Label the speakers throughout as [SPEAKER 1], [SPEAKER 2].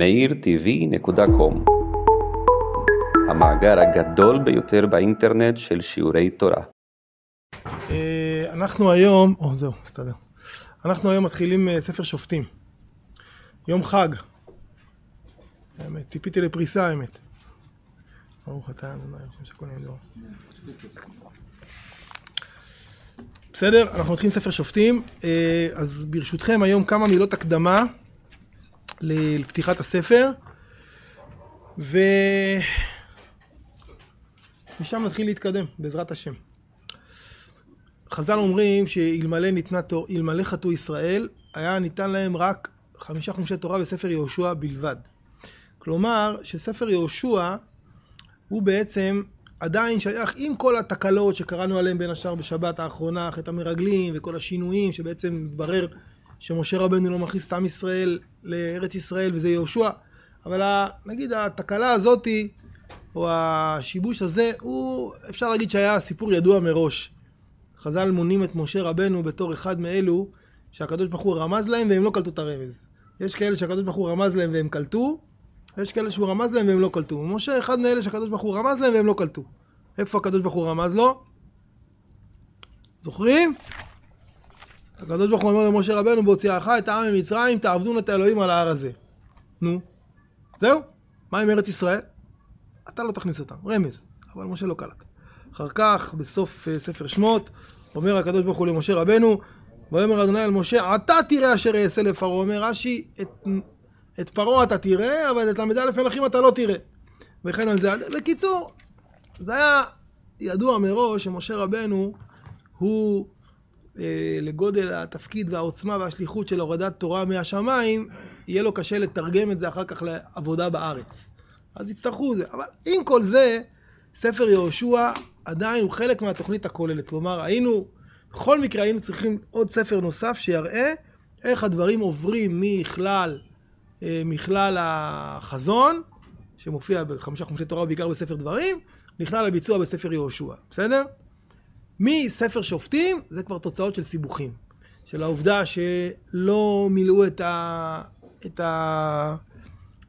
[SPEAKER 1] meirtv.com המאגר הגדול ביותר באינטרנט של שיעורי תורה.
[SPEAKER 2] אה, אנחנו היום, או זהו, מסתדר. אנחנו היום מתחילים אה, ספר שופטים. יום חג. האמת, ציפיתי לפריסה האמת. ברוך אתה אדוני אלוהים נהיה דור. בסדר, אנחנו מתחילים ספר שופטים. אה, אז ברשותכם היום כמה מילות הקדמה לפתיחת הספר. ומשם נתחיל להתקדם, בעזרת השם. חז"ל אומרים שאלמלא ניתנה תור, אלמלא חטאו ישראל, היה ניתן להם רק חמישה חומשי תורה בספר יהושע בלבד. כלומר, שספר יהושע הוא בעצם עדיין שייך עם כל התקלות שקראנו עליהן בין השאר בשבת האחרונה, חטא המרגלים וכל השינויים שבעצם מתברר שמשה רבנו לא מכניס את עם ישראל לארץ ישראל וזה יהושע. אבל נגיד התקלה הזאתי, או השיבוש הזה, הוא אפשר להגיד שהיה סיפור ידוע מראש. חז"ל מונים את משה רבנו בתור אחד מאלו שהקדוש ברוך הוא רמז להם והם לא קלטו את הרמז. יש כאלה שהקדוש ברוך הוא רמז להם והם קלטו, ויש כאלה שהוא רמז להם והם לא קלטו. משה אחד מאלה שהקדוש ברוך הוא רמז להם והם לא קלטו. איפה הקדוש ברוך הוא רמז לו? זוכרים? הקדוש ברוך הוא אומר למשה רבנו בהוציאך את העם ממצרים תעבדון את האלוהים על ההר הזה. נו, זהו, מה עם ארץ ישראל? אתה לא תכניס אותם, רמז, אבל משה לא קלט. אחר כך, בסוף uh, ספר שמות, אומר הקדוש ברוך הוא למשה רבנו, ויאמר אדוני אל משה, אתה תראה אשר אעשה לפרעה. אומר רש"י, את, את פרעה אתה תראה, אבל את ל"א מלכים אתה לא תראה. וכן על זה. בקיצור, זה היה ידוע מראש שמשה רבנו הוא אה, לגודל התפקיד והעוצמה והשליחות של הורדת תורה מהשמיים, יהיה לו קשה לתרגם את זה אחר כך לעבודה בארץ. אז יצטרכו זה. אבל עם כל זה, ספר יהושע עדיין הוא חלק מהתוכנית הכוללת. כלומר, היינו, בכל מקרה היינו צריכים עוד ספר נוסף שיראה איך הדברים עוברים מכלל, אה, מכלל החזון, שמופיע בחמישה חומשי תורה בעיקר בספר דברים, נכלל לביצוע בספר יהושע. בסדר? מספר שופטים זה כבר תוצאות של סיבוכים. של העובדה שלא מילאו את ה... את ה...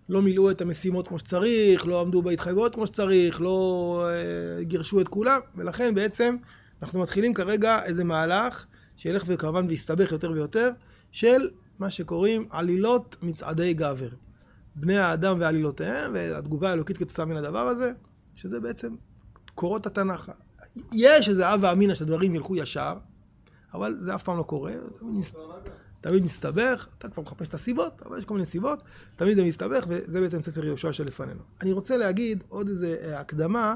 [SPEAKER 2] לא מילאו את המשימות כמו שצריך, לא עמדו בהתחייבויות כמו שצריך, לא אה, גירשו את כולם, ולכן בעצם אנחנו מתחילים כרגע איזה מהלך שילך וכמובן ויסתבך יותר ויותר, של מה שקוראים עלילות מצעדי גבר. בני האדם ועלילותיהם, והתגובה האלוקית כתוצאה מן הדבר הזה, שזה בעצם קורות התנ"ך. יש איזה הווה אמינא שהדברים ילכו ישר, אבל זה אף פעם לא קורה. תמיד, מס... תמיד מסתבך, אתה כבר מחפש את הסיבות, אבל יש כל מיני סיבות, תמיד זה מסתבך, וזה בעצם ספר יהושע שלפנינו. אני רוצה להגיד עוד איזה אה, הקדמה,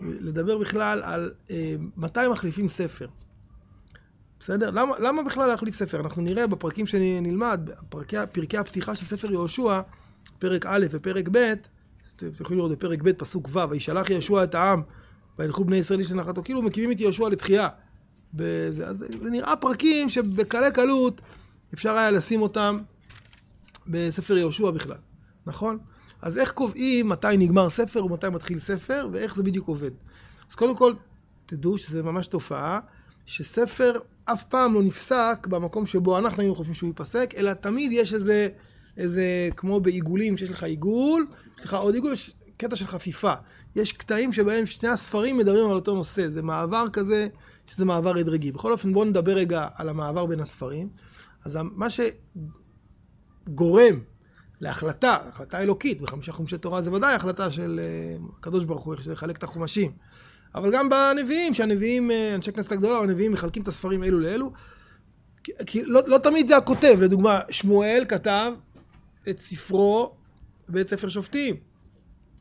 [SPEAKER 2] לדבר בכלל על אה, מתי מחליפים ספר. בסדר? למה, למה בכלל להחליף ספר? אנחנו נראה בפרקים שנלמד, פרקי, פרקי הפתיחה של ספר יהושע, פרק א' ופרק ב', אתם יכולים לראות בפרק ב', פסוק ו', וישלח יהושע את העם וילכו בני ישראל איש לנחתו, כאילו מקימים את יהושע לתחייה. בזה, אז זה נראה פרקים שבקלי קלות אפשר היה לשים אותם בספר יהושע בכלל, נכון? אז איך קובעים מתי נגמר ספר ומתי מתחיל ספר, ואיך זה בדיוק עובד. אז קודם כל, תדעו שזה ממש תופעה, שספר אף פעם לא נפסק במקום שבו אנחנו היינו חושבים שהוא ייפסק, אלא תמיד יש איזה, איזה, כמו בעיגולים, שיש לך עיגול, יש לך עוד עיגול, קטע של חפיפה. יש קטעים שבהם שני הספרים מדברים על אותו נושא, זה מעבר כזה, שזה מעבר הדרגי. בכל אופן, בואו נדבר רגע על המעבר בין הספרים. אז מה שגורם להחלטה, החלטה אלוקית, בחמישה חומשי תורה זה ודאי החלטה של אה, הקדוש ברוך הוא, איך לחלק את החומשים. אבל גם בנביאים, שהנביאים, אה, אנשי כנסת הגדולה, הנביאים מחלקים את הספרים אלו לאלו. כי, כי לא, לא תמיד זה הכותב, לדוגמה, שמואל כתב את ספרו ואת ספר שופטים.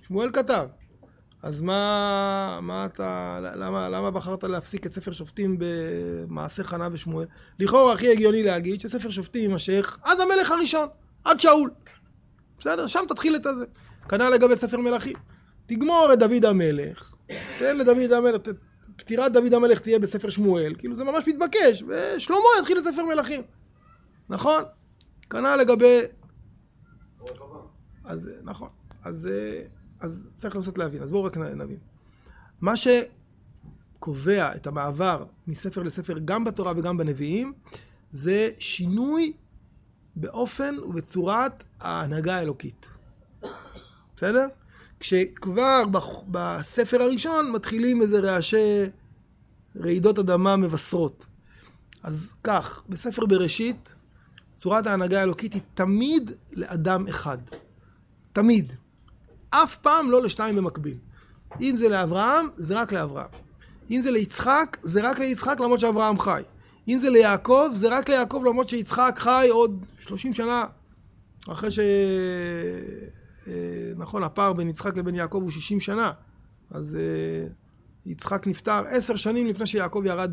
[SPEAKER 2] שמואל כתב. אז מה, מה אתה, למה, למה בחרת להפסיק את ספר שופטים במעשה חנה ושמואל? לכאורה הכי הגיוני להגיד שספר שופטים יימשך עד המלך הראשון, עד שאול. בסדר? שם תתחיל את הזה. כנ"ל לגבי ספר מלכים. תגמור את דוד המלך, תן לדוד המלך, פטירת דוד המלך תהיה בספר שמואל, כאילו זה ממש מתבקש, ושלמה יתחיל את ספר מלכים. נכון? כנ"ל לגבי... אז נכון. אז... אז צריך לנסות להבין. אז בואו רק נבין. מה שקובע את המעבר מספר לספר גם בתורה וגם בנביאים, זה שינוי באופן ובצורת ההנהגה האלוקית. בסדר? כשכבר בספר הראשון מתחילים איזה רעשי רעידות אדמה מבשרות. אז כך, בספר בראשית, צורת ההנהגה האלוקית היא תמיד לאדם אחד. תמיד. אף פעם לא לשתיים במקביל. אם זה לאברהם, זה רק לאברהם. אם זה ליצחק, זה רק ליצחק למרות שאברהם חי. אם זה ליעקב, זה רק ליעקב למרות שיצחק חי עוד 30 שנה אחרי ש... אה, נכון, הפער בין יצחק לבין יעקב הוא 60 שנה. אז אה, יצחק נפטר עשר שנים לפני שיעקב ירד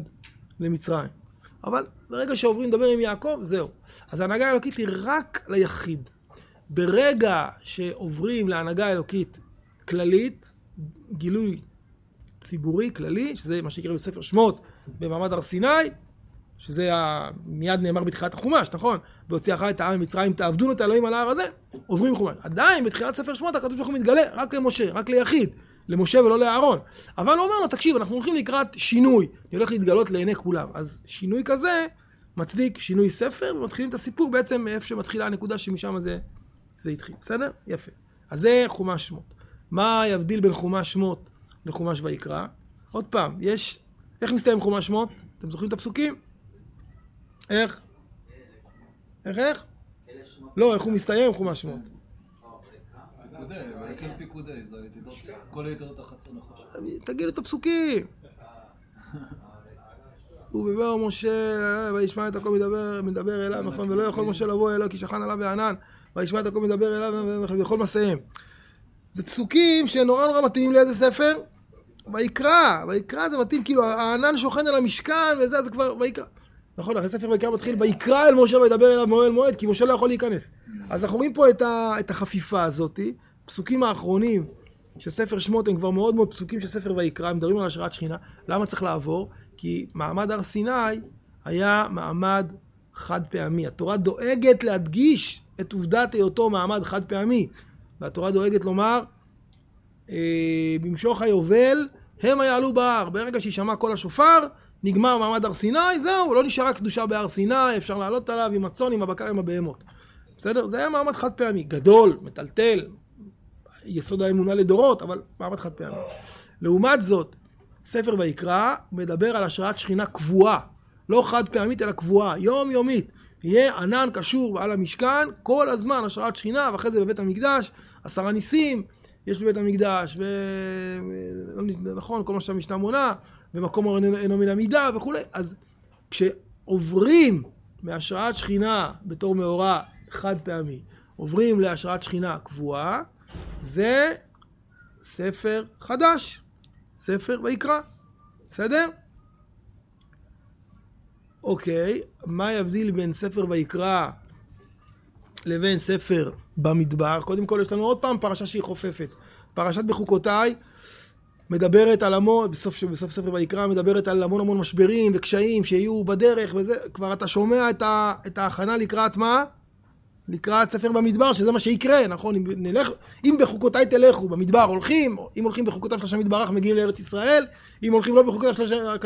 [SPEAKER 2] למצרים. אבל ברגע שעוברים לדבר עם יעקב, זהו. אז ההנהגה האלוקית היא רק ליחיד. ברגע שעוברים להנהגה אלוקית כללית, גילוי ציבורי כללי, שזה מה שיקרה בספר שמות במעמד הר סיני, שזה ה... מיד נאמר בתחילת החומש, נכון? בהוציאך את העם ממצרים, תעבדון את האלוהים על ההר הזה, עוברים חומש. עדיין בתחילת ספר שמות הקדוש ברוך הוא מתגלה רק למשה, רק ליחיד. למשה ולא לאהרון. אבל הוא אומר לו, תקשיב, אנחנו הולכים לקראת שינוי. אני הולך להתגלות לעיני כולם. אז שינוי כזה מצדיק שינוי ספר, ומתחילים את הסיפור בעצם מאיפה שמתחילה הנקודה שמשם זה, זה התחיל. בסדר? יפה. אז זה חומש שמות. מה יבדיל בין חומש שמות לחומש ויקרא? עוד פעם, יש... איך מסתיים חומש שמות? אתם זוכרים את הפסוקים? איך? איך איך? לא, איך הוא מסתיים חומש שמות? תגידו את הפסוקים. ובדבר משה, וישמע את הכל מדבר, אליו, נכון, ולא יכול משה לבוא אליו כי שכן עליו בענן, וישמע את הכל מדבר אליו וכל מסעיהם. זה פסוקים שנורא נורא מתאימים לאיזה ספר? ויקרא, ויקרא זה מתאים, כאילו הענן שוכן על המשכן וזה, זה כבר ויקרא. נכון, אחרי ספר ויקרא מתחיל, ויקרא אל משה וידבר אליו מאוהל מועד, כי משה לא יכול להיכנס. אז אנחנו רואים פה את, ה, את החפיפה הזאתי, פסוקים האחרונים של ספר שמות הם כבר מאוד מאוד פסוקים של ספר ויקרא, הם מדברים על השראת שכינה. למה צריך לעבור? כי מעמד הר סיני היה מעמד חד פעמי. התורה דואגת להדגיש את עובדת היותו מעמד חד פעמי. והתורה דואגת לומר, אה, במשוך היובל המה יעלו בהר. ברגע שישמע קול השופר, נגמר מעמד הר סיני, זהו, לא נשארה קדושה בהר סיני, אפשר לעלות עליו עם הצאן, עם הבקר, עם הבהמות. בסדר? זה היה מעמד חד פעמי, גדול, מטלטל, יסוד האמונה לדורות, אבל מעמד חד פעמי. לעומת זאת, ספר ויקרא מדבר על השראת שכינה קבועה, לא חד פעמית אלא קבועה, יומיומית. יהיה ענן קשור על המשכן כל הזמן, השראת שכינה, ואחרי זה בבית המקדש, עשרה ניסים, יש בבית המקדש, ו... נכון, כל מה שהמשנה מונה, ומקום אינו מן המידה וכולי. אז כשעוברים מהשראת שכינה בתור מאורע חד פעמי, עוברים להשראת שכינה קבועה, זה ספר חדש, ספר ויקרא, בסדר? אוקיי, מה יבדיל בין ספר ויקרא לבין ספר במדבר? קודם כל יש לנו עוד פעם פרשה שהיא חופפת. פרשת בחוקותיי מדברת על המון, בסוף, בסוף ספר ויקרא מדברת על המון המון משברים וקשיים שיהיו בדרך וזה, כבר אתה שומע את, ה, את ההכנה לקראת מה? לקראת ספר במדבר, שזה מה שיקרה, נכון? אם, נלך, אם בחוקותיי תלכו, במדבר הולכים, אם הולכים בחוקותיו של השם יתברך מגיעים לארץ ישראל, אם הולכים לא בחוקותיו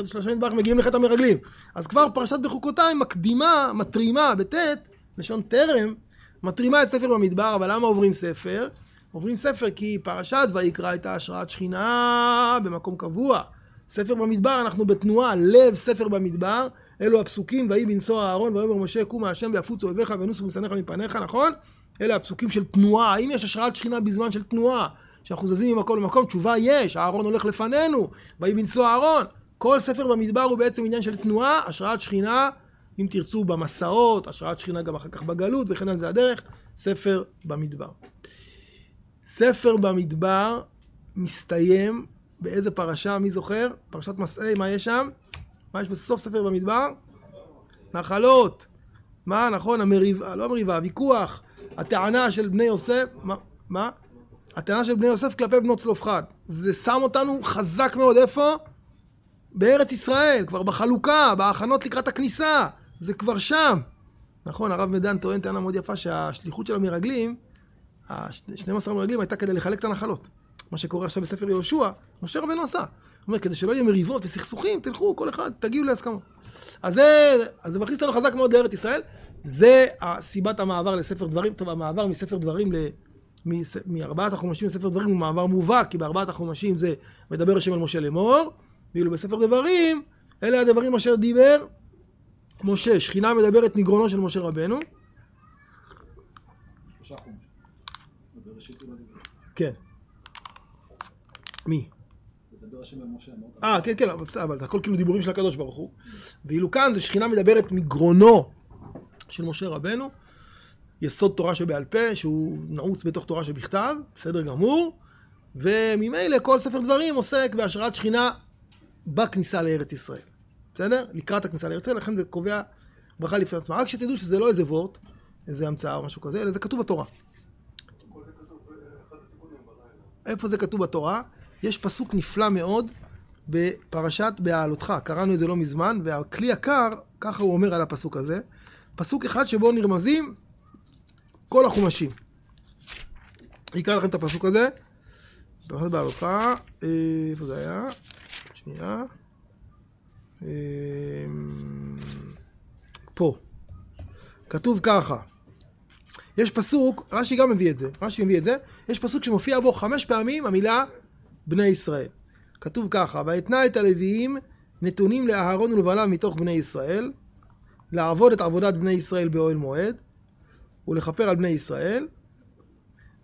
[SPEAKER 2] של השם יתברך מגיעים לחטא המרגלים. אז כבר פרשת בחוקותיי מקדימה, מתרימה, בטית, לשון טרם, מתרימה את ספר במדבר, אבל למה עוברים ספר? עוברים ספר כי פרשת ויקרא הייתה השראת שכינה במקום קבוע. ספר במדבר, אנחנו בתנועה, לב ספר במדבר, אלו הפסוקים, ויהי בנשוא אהרון, ויאמר משה קום מהשם ויפוץ אויביך וינוסו משנאיך מפניך, נכון? אלה הפסוקים של תנועה. האם יש השראת שכינה בזמן של תנועה? שאנחנו זזים ממקום למקום? תשובה יש, אהרון הולך לפנינו, ויהי בנשוא אהרון. כל ספר במדבר הוא בעצם עניין של תנועה, השראת שכינה, אם תרצו, במסעות, השראת שכינה גם אחר כך בגלות, וכן על זה הדרך, ספר במדבר. ספר במדבר מסתיים באיזה פרשה, מי זוכר? פרשת מסעי, מה יש שם? מה יש בסוף ספר במדבר? נחלות. מה, נכון, המריבה, לא המריבה, הוויכוח, הטענה של בני יוסף, מה? מה? הטענה של בני יוסף כלפי בנות צלופחד. זה שם אותנו חזק מאוד, איפה? בארץ ישראל, כבר בחלוקה, בהכנות לקראת הכניסה. זה כבר שם. נכון, הרב מדן טוען טענה מאוד יפה שהשליחות של המרגלים, ה-12 מרגלים הייתה כדי לחלק את הנחלות. מה שקורה עכשיו בספר יהושע, משה רבנו עשה. אומר, כדי שלא יהיה מריבות וסכסוכים, תלכו, כל אחד, תגיעו להסכמות. אז זה, אז זה מכניס אותנו חזק מאוד לארץ ישראל. זה סיבת המעבר לספר דברים. טוב, המעבר מספר דברים ל... מארבעת החומשים לספר דברים הוא מעבר מובהק, כי בארבעת החומשים זה מדבר השם על משה לאמור, ואילו בספר דברים, אלה הדברים אשר דיבר משה. שכינה מדברת מגרונו של משה רבנו. כן. מי?
[SPEAKER 3] השם אמרת.
[SPEAKER 2] אה, כן, כן, אבל זה הכל כאילו דיבורים של הקדוש ברוך הוא. ואילו כאן זה שכינה מדברת מגרונו של משה רבנו, יסוד תורה שבעל פה, שהוא נעוץ בתוך תורה שבכתב, בסדר גמור, וממילא כל ספר דברים עוסק בהשראת שכינה בכניסה לארץ ישראל. בסדר? לקראת הכניסה לארץ ישראל, לכן זה קובע ברכה לפני עצמה. רק שתדעו שזה לא איזה וורט, איזה המצאה או משהו כזה, אלא זה כתוב בתורה. איפה זה כתוב בתורה? יש פסוק נפלא מאוד בפרשת בהעלותך, קראנו את זה לא מזמן, והכלי יקר, ככה הוא אומר על הפסוק הזה, פסוק אחד שבו נרמזים כל החומשים. אקרא לכם את הפסוק הזה, פרשת בהעלותך, אה, איפה זה היה? שנייה. אה, פה. כתוב ככה, יש פסוק, רש"י גם מביא את זה, רש"י מביא את זה, יש פסוק שמופיע בו חמש פעמים המילה בני ישראל. כתוב ככה, ואתנה את הלוויים נתונים לאהרון ולבעליו מתוך בני ישראל, לעבוד את עבודת בני ישראל באוהל מועד, ולכפר על בני ישראל,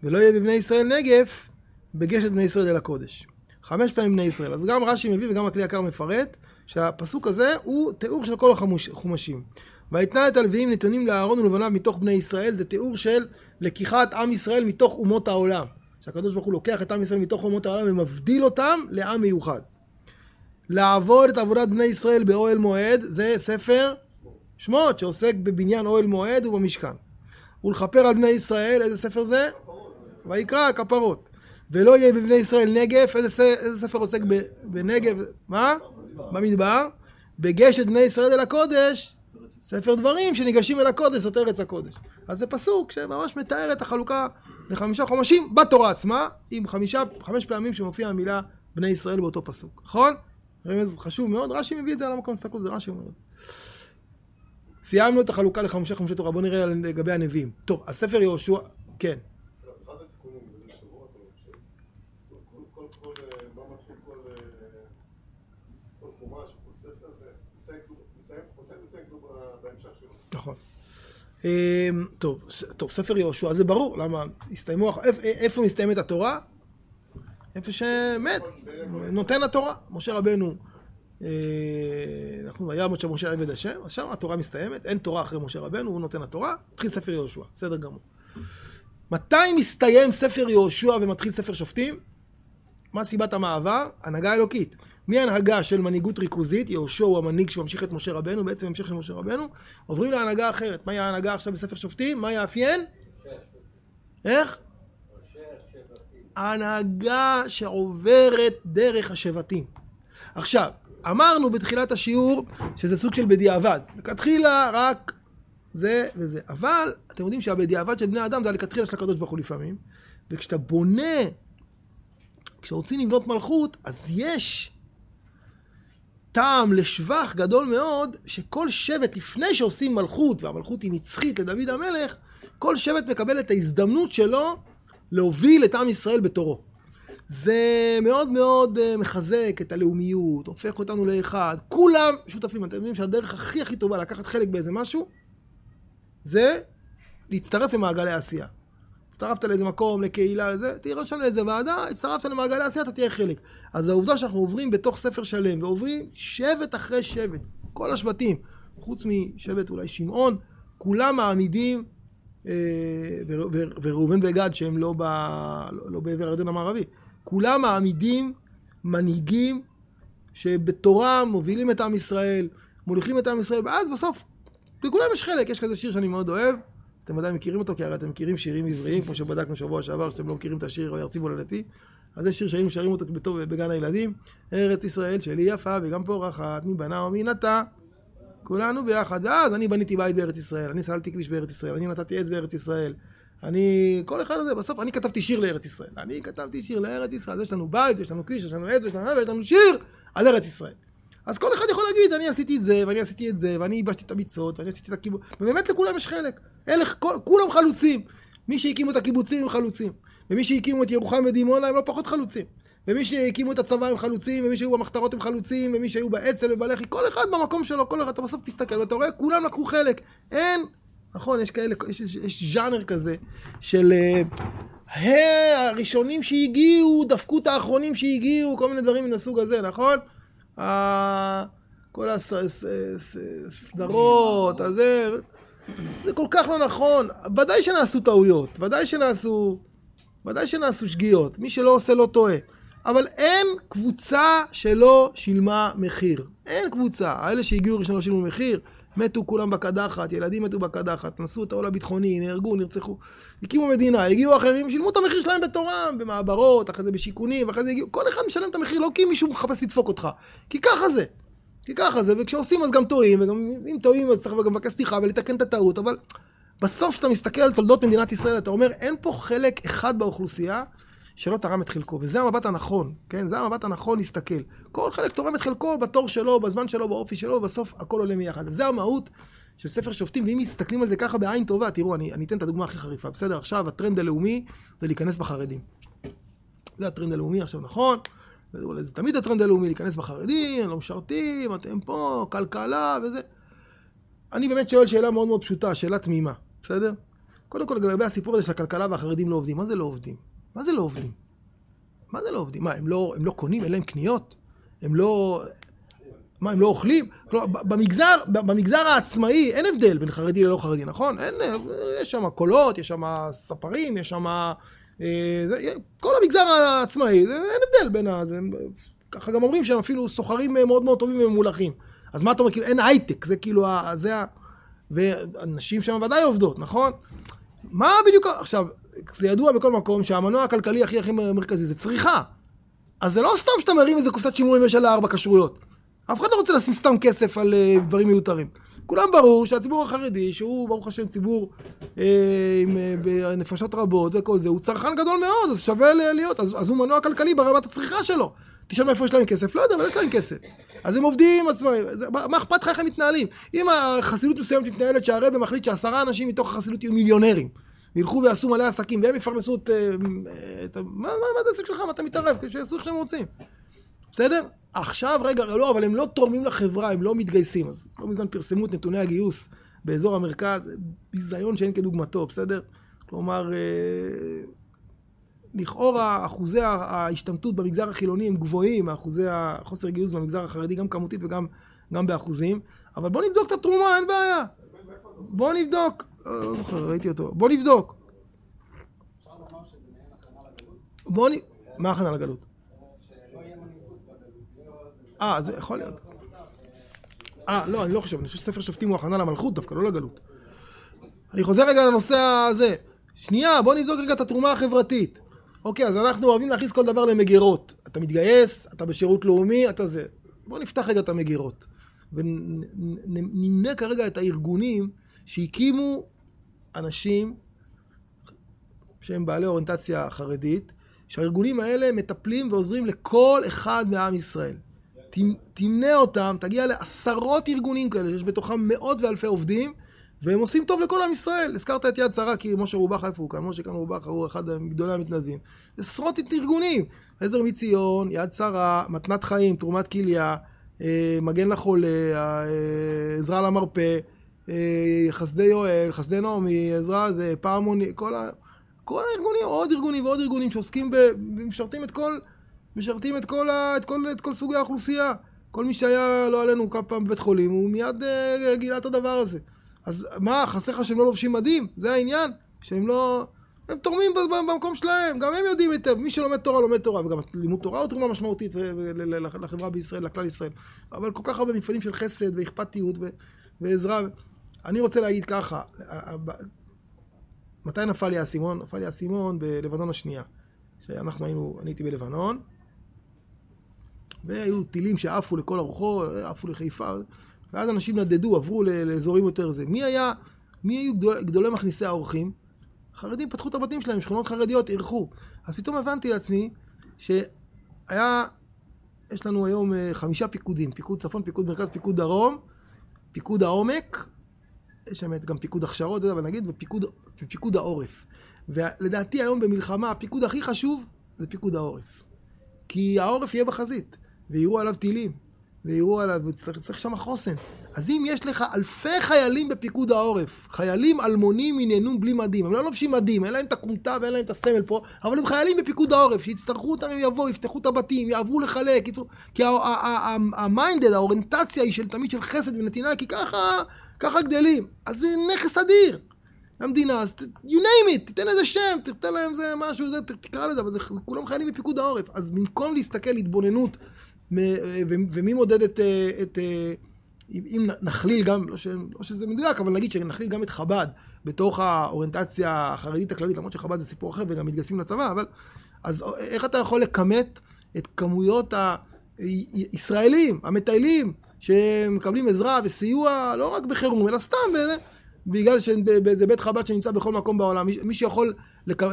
[SPEAKER 2] ולא יהיה בבני ישראל נגף בגשת בני ישראל אל הקודש. חמש פעמים בני ישראל. אז גם רש"י מביא וגם הכלי יקר מפרט שהפסוק הזה הוא תיאור של כל החומשים. ויתנה את הלוויים נתונים לאהרון ולבניו מתוך בני ישראל, זה תיאור של לקיחת עם ישראל מתוך אומות העולם. שהקדוש ברוך הוא לוקח את עם ישראל מתוך אומות העולם ומבדיל אותם לעם מיוחד. לעבוד את עבודת בני ישראל באוהל מועד, זה ספר שמות שעוסק בבניין אוהל מועד ובמשכן. ולכפר על בני ישראל, איזה ספר זה? ויקרא, כפרות. ולא יהיה בבני ישראל נגף, איזה, איזה ספר עוסק ב- בנגב? מה? במדבר. בגשת בני ישראל אל הקודש, ספר דברים שניגשים אל הקודש, זאת ארץ הקודש. אז זה פסוק שממש מתאר את החלוקה לחמישה חומשים בתורה עצמה, עם חמישה, חמש פעמים שמופיעה המילה בני ישראל באותו פסוק, נכון? רמז חשוב מאוד, רש"י מביא את זה על המקום, תסתכלו, זה רש"י אומר. סיימנו את החלוקה לחמישה חומשי תורה, בואו נראה לגבי הנביאים. טוב, הספר יהושע, כן. נכון. אמ, טוב, טוב, ספר יהושע, זה ברור, למה הסתיימו, איפה מסתיימת התורה? איפה שמת, נותן התורה. משה רבנו, אה, אנחנו ויעמוד שם משה עבד השם, אז שם התורה מסתיימת, אין תורה אחרי משה רבנו, הוא נותן התורה, מתחיל ספר יהושע, בסדר גמור. מתי מסתיים ספר יהושע ומתחיל ספר שופטים? מה סיבת המעבר? הנהגה אלוקית. מהנהגה של מנהיגות ריכוזית, יהושע הוא המנהיג שממשיך את משה רבנו, בעצם המשך של משה רבנו, עוברים להנהגה אחרת. מהי ההנהגה עכשיו בספר שופטים? מה יאפיין? איך? ההנהגה שעוברת דרך השבטים. עכשיו, אמרנו בתחילת השיעור שזה סוג של בדיעבד. לכתחילה רק זה וזה. אבל אתם יודעים שהבדיעבד של בני אדם זה הלכתחילה של הקדוש ברוך הוא לפעמים. וכשאתה בונה, כשרוצים לבנות מלכות, אז יש טעם לשבח גדול מאוד, שכל שבט, לפני שעושים מלכות, והמלכות היא נצחית לדוד המלך, כל שבט מקבל את ההזדמנות שלו להוביל את עם ישראל בתורו. זה מאוד מאוד אה, מחזק את הלאומיות, הופך אותנו לאחד. כולם שותפים. אתם יודעים שהדרך הכי הכי טובה לקחת חלק באיזה משהו, זה להצטרף למעגלי העשייה. הצטרפת לאיזה מקום, לקהילה, לזה, תירשם לאיזה ועדה, הצטרפת למעגלי העשייה, אתה תהיה חלק. אז העובדה שאנחנו עוברים בתוך ספר שלם, ועוברים שבט אחרי שבט, כל השבטים, חוץ משבט אולי שמעון, כולם מעמידים, אה, וראובן וגד שהם לא, ב, לא, לא בעבר הירדן המערבי, כולם מעמידים מנהיגים שבתורם מובילים את עם ישראל, מוליכים את עם ישראל, ואז בסוף לכולם יש חלק, יש כזה שיר שאני מאוד אוהב, אתם ודאי מכירים אותו, כי הרי אתם מכירים שירים עבריים, כמו שבדקנו שבוע שעבר, שאתם לא מכירים את השיר, ירצי הולדתי. אז זה שיר שהיינו שרים אותו בטוב בגן הילדים. ארץ ישראל שלי יפה וגם פורחת, מי בנה ומי נטע. כולנו ביחד. ואז אני בניתי בית בארץ ישראל, אני סללתי כביש בארץ ישראל, אני נתתי עץ בארץ ישראל. אני, כל אחד הזה, בסוף אני כתבתי שיר לארץ ישראל. אני כתבתי שיר לארץ ישראל, אז יש לנו בית, יש לנו כביש, יש לנו עץ, יש לנו ויש לנו שיר על ארץ ישראל. אז כל אחד יכול להגיד, אני עשיתי את זה, ואני עשיתי את זה, ואני ייבשתי את המצוות, ואני עשיתי את הקיבוץ, ובאמת לכולם יש חלק. אלה, כל, כולם חלוצים. מי שהקימו את הקיבוצים הם חלוצים. ומי שהקימו את ירוחם ודימונה הם לא פחות חלוצים. ומי שהקימו את הצבא הם חלוצים, ומי שהיו במחתרות הם חלוצים, ומי שהיו באצ"ל ובלח"י, כל אחד במקום שלו, כל אחד, אתה בסוף תסתכל ואתה רואה, כולם לקחו חלק. אין, נכון, יש כאלה, יש, יש, יש ז'אנר כזה של... אה, "ה- הראשונים שהגיעו, דפקו את האחרונים שהגיעו, כל מיני דברים מן הסוג הזה, נכון? כל הסדרות, הזה, זה כל כך לא נכון. ודאי שנעשו טעויות, ודאי שנעשו, ודאי שנעשו שגיאות. מי שלא עושה לא טועה. אבל אין קבוצה שלא שילמה מחיר. אין קבוצה. האלה שהגיעו ראשון לא שילמו מחיר, מתו כולם בקדחת, ילדים מתו בקדחת, נשאו את העול הביטחוני, נהרגו, נרצחו. הקימו מדינה, הגיעו אחרים, שילמו את המחיר שלהם בתורם, במעברות, אחרי זה בשיכונים, ואחרי זה הגיעו, כל אחד משלם את המחיר, לא כי מישהו מחפש לדפוק אותך. כי ככה זה. כי ככה זה, וכשעושים אז גם טועים, וגם אם טועים אז צריך גם לבקש סליחה ולתקן את הטעות, אבל בסוף אתה מסתכל על תולדות מדינת ישראל, אתה אומר, אין פה חלק אחד באוכלוסייה שלא תרם את חלקו, וזה המבט הנכון, כן? זה המבט הנכון להסתכל. כל חלק תורם את חלקו בתור שלו, בזמן שלו, באופי שלו, ובסוף הכל עולה מיחד. זה המהות של ספר שופטים, ואם מסתכלים על זה ככה בעין טובה, תראו, אני, אני אתן את הדוגמה הכי חריפה, בסדר? עכשיו הטרנד הלאומי זה להיכנס בחרדים. זה הטרנד הלאומי עכשיו, נכון? זה, תמיד הטרנד הלאומי, להיכנס בחרדים, לא משרתים, אתם פה, כלכלה וזה. אני באמת שואל שאלה מאוד מאוד פשוטה, שאלה תמימה, בסדר? קודם כל, לגבי הסיפור הזה של הכלכלה והחרדים לא עובדים, מה זה לא עובדים? מה זה לא עובדים? מה זה לא עובדים? מה, הם לא, הם לא קונים? אין להם קניות? הם לא... מה, הם לא אוכלים? כלומר, במגזר, במגזר העצמאי אין הבדל בין חרדי ללא חרדי, נכון? אין, יש שם קולות, יש שם ספרים, יש שם... אה, כל המגזר העצמאי, זה, אין הבדל בין ה... זה, ככה גם אומרים שהם אפילו סוחרים מאוד מאוד טובים וממולחים. אז מה אתה אומר, כאילו, אין הייטק, זה כאילו, ה, זה ה... ונשים שם ודאי עובדות, נכון? מה בדיוק... עכשיו, זה ידוע בכל מקום שהמנוע הכלכלי הכי הכי מרכזי זה צריכה. אז זה לא סתם שאתה מרים איזה קופסת שימורים ויש עליה ארבע כשרויות. אף אחד לא רוצה לשים סתם כסף על uh, דברים מיותרים. כולם ברור שהציבור החרדי, שהוא ברוך השם ציבור אה, עם אה, נפשות רבות וכל זה, הוא צרכן גדול מאוד, אז שווה להיות, אז, אז הוא מנוע כלכלי ברמת הצריכה שלו. תשאל מאיפה יש להם כסף? לא יודע, אבל יש להם כסף. אז הם עובדים עצמם, מה אכפת לך איך הם מתנהלים? אם החסידות מסוימת מתנהלת שהרבא מחליט שעשרה אנשים מתוך החסידות יהיו מיליונרים, וילכו ויעשו מלא עסקים, והם יפרנסו את... אה, את מה מה- מה העסק שלך? מה אתה מתערב? שיעשו איך שהם רוצים. בסדר? עכשיו, רגע, לא, אבל הם לא תורמים לחברה, הם לא מתגייסים. אז לא מזמן פרסמו את נתוני הגיוס באזור המרכז, ביזיון שאין כדוגמתו, בסדר? כלומר, אה, לכאורה אחוזי ההשתמטות במגזר החילוני הם גבוהים מאחוזי החוסר גיוס במגזר החרדי, גם כמותית וגם גם באחוזים, אבל בוא נבדוק את התרומה, אין בעיה. בוא נבדוק. לא, לא זוכר, ראיתי אותו. בוא נבדוק. בוא נ... מה הכנה לגלות? אה, זה יכול להיות. אה, לא, אני לא חושב, אני חושב שספר שופטים הוא הכנה למלכות דווקא, לא לגלות. אני חוזר רגע לנושא הזה. שנייה, בוא נבדוק רגע את התרומה החברתית. אוקיי, אז אנחנו אוהבים להכניס כל דבר למגירות. אתה מתגייס, אתה בשירות לאומי, אתה זה. בוא נפתח רגע את המגירות. ונמנה כרגע את הארגונים שהקימו אנשים שהם בעלי אוריינטציה חרדית, שהארגונים האלה מטפלים ועוזרים לכל אחד מעם ישראל. תמ- תמנה אותם, תגיע לעשרות ארגונים כאלה, שיש בתוכם מאות ואלפי עובדים, והם עושים טוב לכל עם ישראל. הזכרת את יד שרה, כי משה רובח, איפה הוא כאן? משה כאן רובח, הוא אחד מגדולי המתנדבים. עשרות ארגונים, עזר מציון, יד שרה, מתנת חיים, תרומת כליה, אה, מגן לחולה, אה, עזרה למרפא, אה, חסדי יואל, חסדי נעמי, עזרה, זה פעמוני, כל ה... כל הארגונים, עוד ארגונים ועוד ארגונים שעוסקים ב... משרתים את כל... משרתים את כל, ה... את, כל... את כל סוגי האוכלוסייה. כל מי שהיה, לא עלינו, כמה פעם בבית חולים, הוא מיד אה, גילה את הדבר הזה. אז מה, חסר לך שהם לא לובשים מדים? זה העניין? שהם לא... הם תורמים במקום שלהם, גם הם יודעים היטב, מי שלומד תורה לומד תורה, וגם לימוד תורה הוא תרומה משמעותית לחברה בישראל, לכלל ישראל. אבל כל כך הרבה מפעלים של חסד ואכפתיות ועזרה. אני רוצה להגיד ככה, מתי נפל לי האסימון? נפל לי האסימון בלבנון השנייה. שאנחנו היינו, אני הייתי בלבנון, והיו טילים שעפו לכל הרוחות, עפו לחיפה, ואז אנשים נדדו, עברו לאזורים יותר זה. מי היה, מי היו גדול, גדולי מכניסי האורחים? חרדים פתחו את הבתים שלהם, שכונות חרדיות אירחו. אז פתאום הבנתי לעצמי שהיה יש לנו היום אה, חמישה פיקודים, פיקוד צפון, פיקוד מרכז, פיקוד דרום, פיקוד העומק, יש שם גם פיקוד הכשרות, זה אבל נגיד, ופיקוד פיקוד העורף. ולדעתי היום במלחמה, הפיקוד הכי חשוב זה פיקוד העורף. כי העורף יהיה בחזית, ויירו עליו טילים, ויירו עליו, וצריך צריך שם חוסן. אז אם יש לך אלפי חיילים בפיקוד העורף, חיילים אלמונים עניינו בלי מדים, הם לא לובשים מדים, אין להם את הכומתה ואין להם את הסמל פה, אבל הם חיילים בפיקוד העורף, שיצטרכו אותם, הם יבואו, יפתחו את הבתים, יעברו לחלק. כי המיינדד, האוריינטציה היא של תמיד של חסד ונתינה, כי ככה, ככה גדלים. אז זה נכס אדיר. המדינה, אז you name it, תיתן איזה שם, תתן להם איזה משהו, זה, תקרא לזה, אבל זה, זה כולם חיילים בפיקוד העורף. אז במקום להסתכל התבוננות, ו- ומי מודד את, אה, את אה, אם נכליל גם, לא, ש, לא שזה מדויק, אבל נגיד שנכליל גם את חב"ד בתוך האוריינטציה החרדית הכללית, למרות שחב"ד זה סיפור אחר וגם מתגייסים לצבא, אבל אז איך אתה יכול לכמת את כמויות הישראלים, המטיילים, שמקבלים עזרה וסיוע, לא רק בחירום, אלא סתם, בזה, בגלל שזה בית חב"ד שנמצא בכל מקום בעולם. מי, שיכול,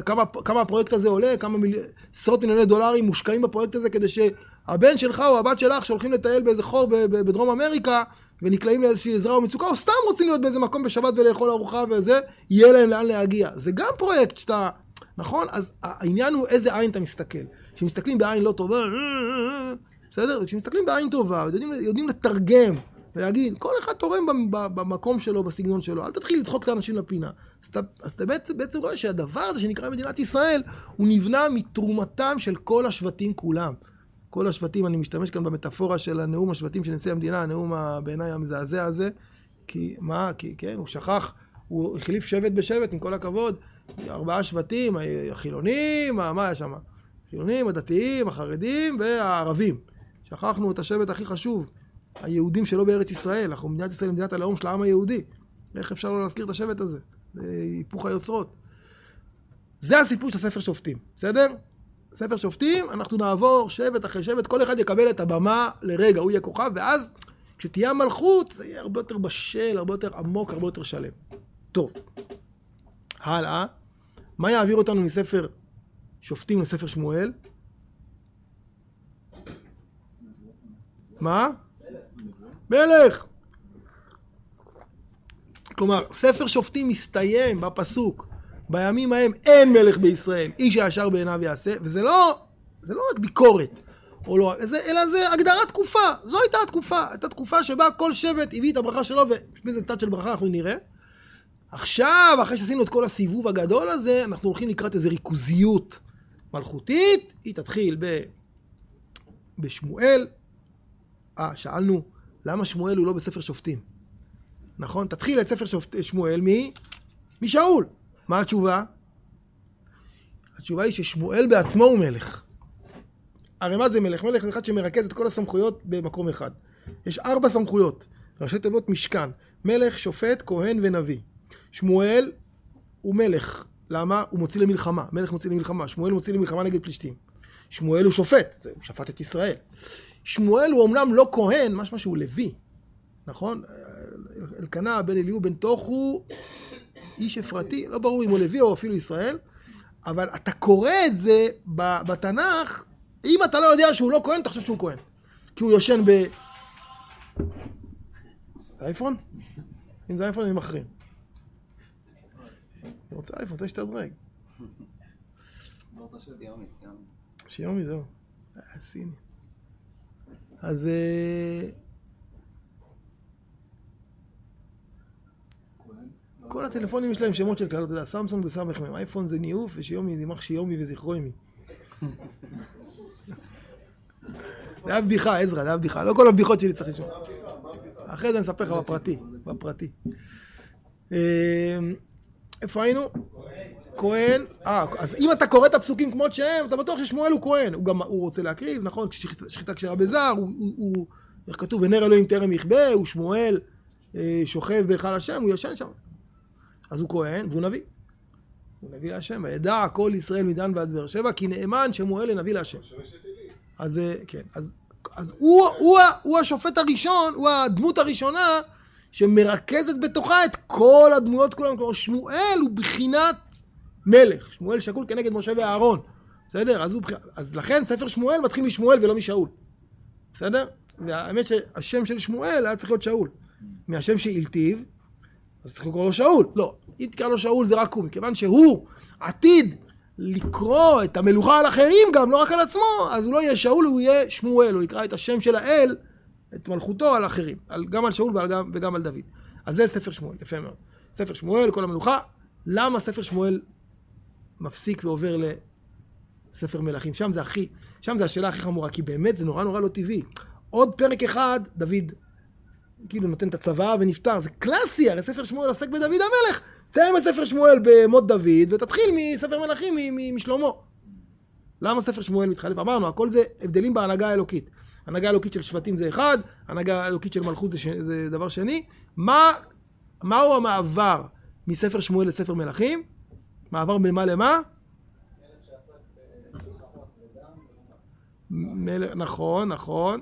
[SPEAKER 2] כמה, כמה הפרויקט הזה עולה, כמה מיל... עשרות מיליוני דולרים מושקעים בפרויקט הזה כדי שהבן שלך או הבת שלך שהולכים לטייל באיזה חור בדרום אמריקה ונקלעים לאיזושהי עזרה או מצוקה, או סתם רוצים להיות באיזה מקום בשבת ולאכול ארוחה וזה, יהיה להם לאן להגיע. זה גם פרויקט שאתה... נכון? אז העניין הוא איזה עין אתה מסתכל. כשמסתכלים בעין לא טובה, בסדר? וכשמסתכלים בעין טובה, יודעים, יודעים לתרגם ולהגיד, כל אחד תורם במקום שלו, בסגנון שלו, אל תתחיל לדחוק את האנשים לפינה. אז אתה, בעצם, רואה שהדבר הזה שנקרא מדינת ישראל, הוא נבנה מתרומתם של כל השבטים כולם. כל השבטים, אני משתמש כאן במטאפורה של הנאום השבטים של נשיא המדינה, הנאום בעיניי המזעזע הזה, כי מה, כי כן, הוא שכח, הוא החליף שבט בשבט, עם כל הכבוד, ארבעה שבטים, החילונים, מה מה היה שם? החילונים, הדתיים, החרדים והערבים. שכחנו את השבט הכי חשוב, היהודים שלא בארץ ישראל, אנחנו מדינת ישראל, מדינת הלאום של העם היהודי. איך אפשר לא להזכיר את השבט הזה? זה היפוך היוצרות. זה הסיפור של ספר שופטים, בסדר? ספר שופטים, אנחנו נעבור שבט אחרי שבט, כל אחד יקבל את הבמה לרגע, הוא יהיה כוכב, ואז כשתהיה המלכות, זה יהיה הרבה יותר בשל, הרבה יותר עמוק, הרבה יותר שלם. טוב, הלאה. מה יעביר אותנו מספר שופטים לספר שמואל? מה? מלך. כלומר, ספר שופטים מסתיים בפסוק, בימים ההם אין מלך בישראל, איש הישר בעיניו יעשה, וזה לא, זה לא רק ביקורת, או לא, זה, אלא זה הגדרת תקופה, זו הייתה התקופה, הייתה תקופה שבה כל שבט הביא את הברכה שלו, ובאיזה צד של ברכה אנחנו נראה. עכשיו, אחרי שעשינו את כל הסיבוב הגדול הזה, אנחנו הולכים לקראת איזו ריכוזיות מלכותית, היא תתחיל ב... בשמואל. אה, שאלנו, למה שמואל הוא לא בספר שופטים? נכון? תתחיל את ספר שופט... שמואל מ... משאול. מה התשובה? התשובה היא ששמואל בעצמו הוא מלך. הרי מה זה מלך? מלך זה אחד שמרכז את כל הסמכויות במקום אחד. יש ארבע סמכויות, ראשי תיבות משכן, מלך, שופט, כהן ונביא. שמואל הוא מלך. למה? הוא מוציא למלחמה. מלך מוציא למלחמה. שמואל מוציא למלחמה נגד פלישתים. שמואל הוא שופט, הוא שפט את ישראל. שמואל הוא אמנם לא כהן, משמע שהוא לוי, נכון? אלקנה בן אליהו בן תוכו, איש אפרתי, לא ברור אם הוא לוי או אפילו ישראל, אבל אתה קורא את זה בתנ"ך, אם אתה לא יודע שהוא לא כהן, אתה חושב שהוא כהן. כי הוא יושן ב... זה אייפון? אם זה אייפון אני מחרים. אני רוצה אייפון, רוצה להשתדרג. שיומי, זהו. אה, סיני. אז... אה, כל הטלפונים יש להם שמות של כאלה, אתה יודע, סמסונג זה סמך מהם, אייפון זה ניאוף, ושיומי זה יימח שיומי וזכרו עמי. זה היה בדיחה, עזרא, זה היה בדיחה. לא כל הבדיחות שלי צריך לשמוע. אחרי זה אני אספר לך בפרטי, בפרטי. אה, איפה היינו? כהן, אה, אז אם אתה קורא את הפסוקים כמות שהם, אתה בטוח ששמואל הוא כהן. הוא גם, הוא רוצה להקריב, נכון? שחיטה כשרה בזר, הוא, הוא, הוא, איך כתוב, ונר אלוהים טרם יכבה, הוא שמואל אה, שוכב בהיכל השם, הוא ישן שם. אז הוא כהן, והוא נביא. הוא נביא להשם, וידע כל ישראל מדן ועד באר שבע, כי נאמן שמואל לנביא להשם. אז אה, כן, אז, אז הוא, הוא, הוא השופט הראשון, הוא הדמות הראשונה שמרכזת בתוכה את כל הדמויות כולם, כלומר שמואל הוא בחינת מלך, שמואל שקול כנגד משה ואהרון, בסדר? אז, הוא, אז לכן ספר שמואל מתחיל משמואל ולא משאול. בסדר? והאמת שהשם של שמואל היה צריך להיות שאול. מהשם שהלטיב, אז צריך לקרוא לו שאול. לא, אם תקרא לו שאול זה רק הוא, מכיוון שהוא עתיד לקרוא את המלוכה על אחרים גם, לא רק על עצמו, אז הוא לא יהיה שאול, הוא יהיה שמואל, הוא יקרא את השם של האל, את מלכותו על אחרים, על, גם על שאול וגם, וגם על דוד. אז זה ספר שמואל, יפה מאוד. ספר שמואל, כל המלוכה. למה ספר שמואל מפסיק ועובר לספר מלכים? שם זה הכי, שם זה השאלה הכי חמורה, כי באמת זה נורא נורא לא טבעי. עוד פרק אחד, דוד כאילו נותן את הצבא ונפטר, זה קלאסי, הרי ספר שמואל עוסק בדוד המלך. תסיים את ספר שמואל במות דוד, ותתחיל מספר מלכים משלמה. למה ספר שמואל מתחלף? אמרנו, הכל זה הבדלים בהנהגה האלוקית. הנהגה האלוקית של שבטים זה אחד, הנהגה האלוקית של מלכות זה, ש... זה דבר שני. מה, מהו המעבר מספר שמואל לספר מלכים? מעבר ממה למה? מלך, נכון, נכון.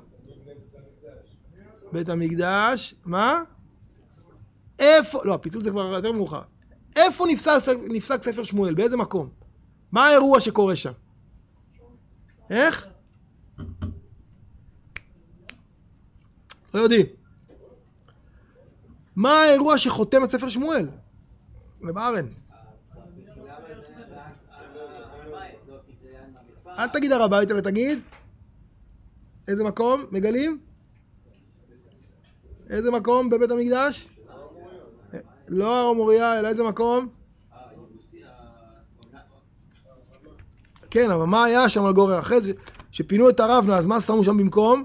[SPEAKER 2] בית המקדש, מה? איפה, לא, הפיצול זה כבר יותר מאוחר. איפה נפסק, נפסק ספר שמואל? באיזה מקום? מה האירוע שקורה שם? איך? לא יודעים. מה האירוע שחותם את ספר שמואל? בבארן. אל תגיד הר הבית, אלא תגיד איזה מקום מגלים? איזה מקום בבית המקדש? לא הר המוריה, אלא איזה מקום? כן, אבל מה היה שם על גורן? אחרי זה, שפינו את הרבנה, אז מה שמו שם במקום?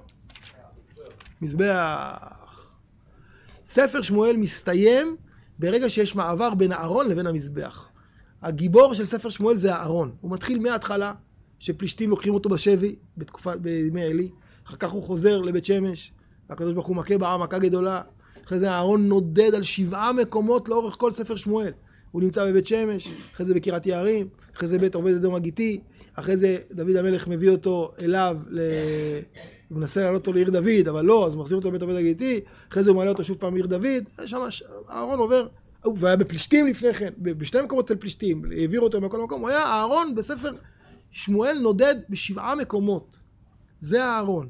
[SPEAKER 2] מזבח. ספר שמואל מסתיים ברגע שיש מעבר בין הארון לבין המזבח. הגיבור של ספר שמואל זה הארון. הוא מתחיל מההתחלה, שפלישתים לוקחים אותו בשבי, בתקופה, בימי עלי. אחר כך הוא חוזר לבית שמש, והקדוש ברוך הוא מכה בעם מכה גדולה. אחרי זה אהרון נודד על שבעה מקומות לאורך כל ספר שמואל. הוא נמצא בבית שמש, אחרי זה בקריית יערים, אחרי זה בית עובד אדום הגיתי, אחרי זה דוד המלך מביא אותו אליו, ל... הוא מנסה להעלות אותו לעיר דוד, אבל לא, אז הוא מחזיר אותו לבית עובד הגיתי, אחרי זה הוא מעלה אותו שוב פעם לעיר דוד, שם אהרון עובר, הוא היה בפלישתים לפני כן, בשני מקומות אצל פלישתים, העבירו אותו מכל מקום, הוא היה אהרון בספר שמואל נודד בשבעה מקומות. זה הארון.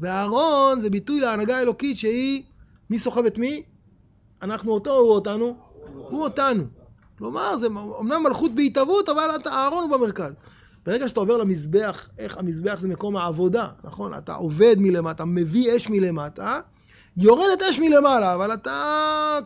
[SPEAKER 2] והארון זה ביטוי להנהגה האלוקית שהיא, מי סוחב את מי? אנחנו אותו או הוא אותנו? הוא אותנו. כלומר, זה אמנם מלכות בהתהוות, אבל הארון הוא במרכז. ברגע שאתה עובר למזבח, איך המזבח זה מקום העבודה, נכון? אתה עובד מלמטה, מביא אש מלמטה, יורדת אש מלמעלה, אבל אתה...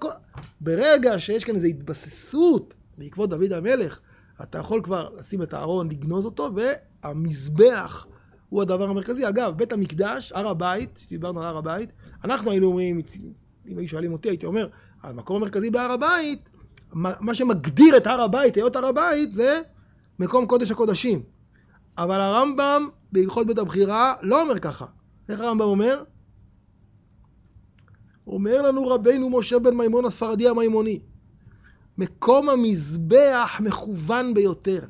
[SPEAKER 2] ברגע שיש כאן איזו התבססות בעקבות דוד המלך, אתה יכול כבר לשים את הארון, לגנוז אותו, והמזבח הוא הדבר המרכזי. אגב, בית המקדש, הר הבית, שדיברנו על הר הבית, אנחנו היינו אומרים, אם היו שואלים אותי, הייתי אומר, המקום המרכזי בהר הבית, מה שמגדיר את הר הבית, היות הר הבית, זה מקום קודש הקודשים. אבל הרמב"ם בהלכות בית הבחירה לא אומר ככה. איך הרמב"ם אומר? אומר לנו רבנו משה בן מימון הספרדי המימוני, מקום המזבח מכוון ביותר.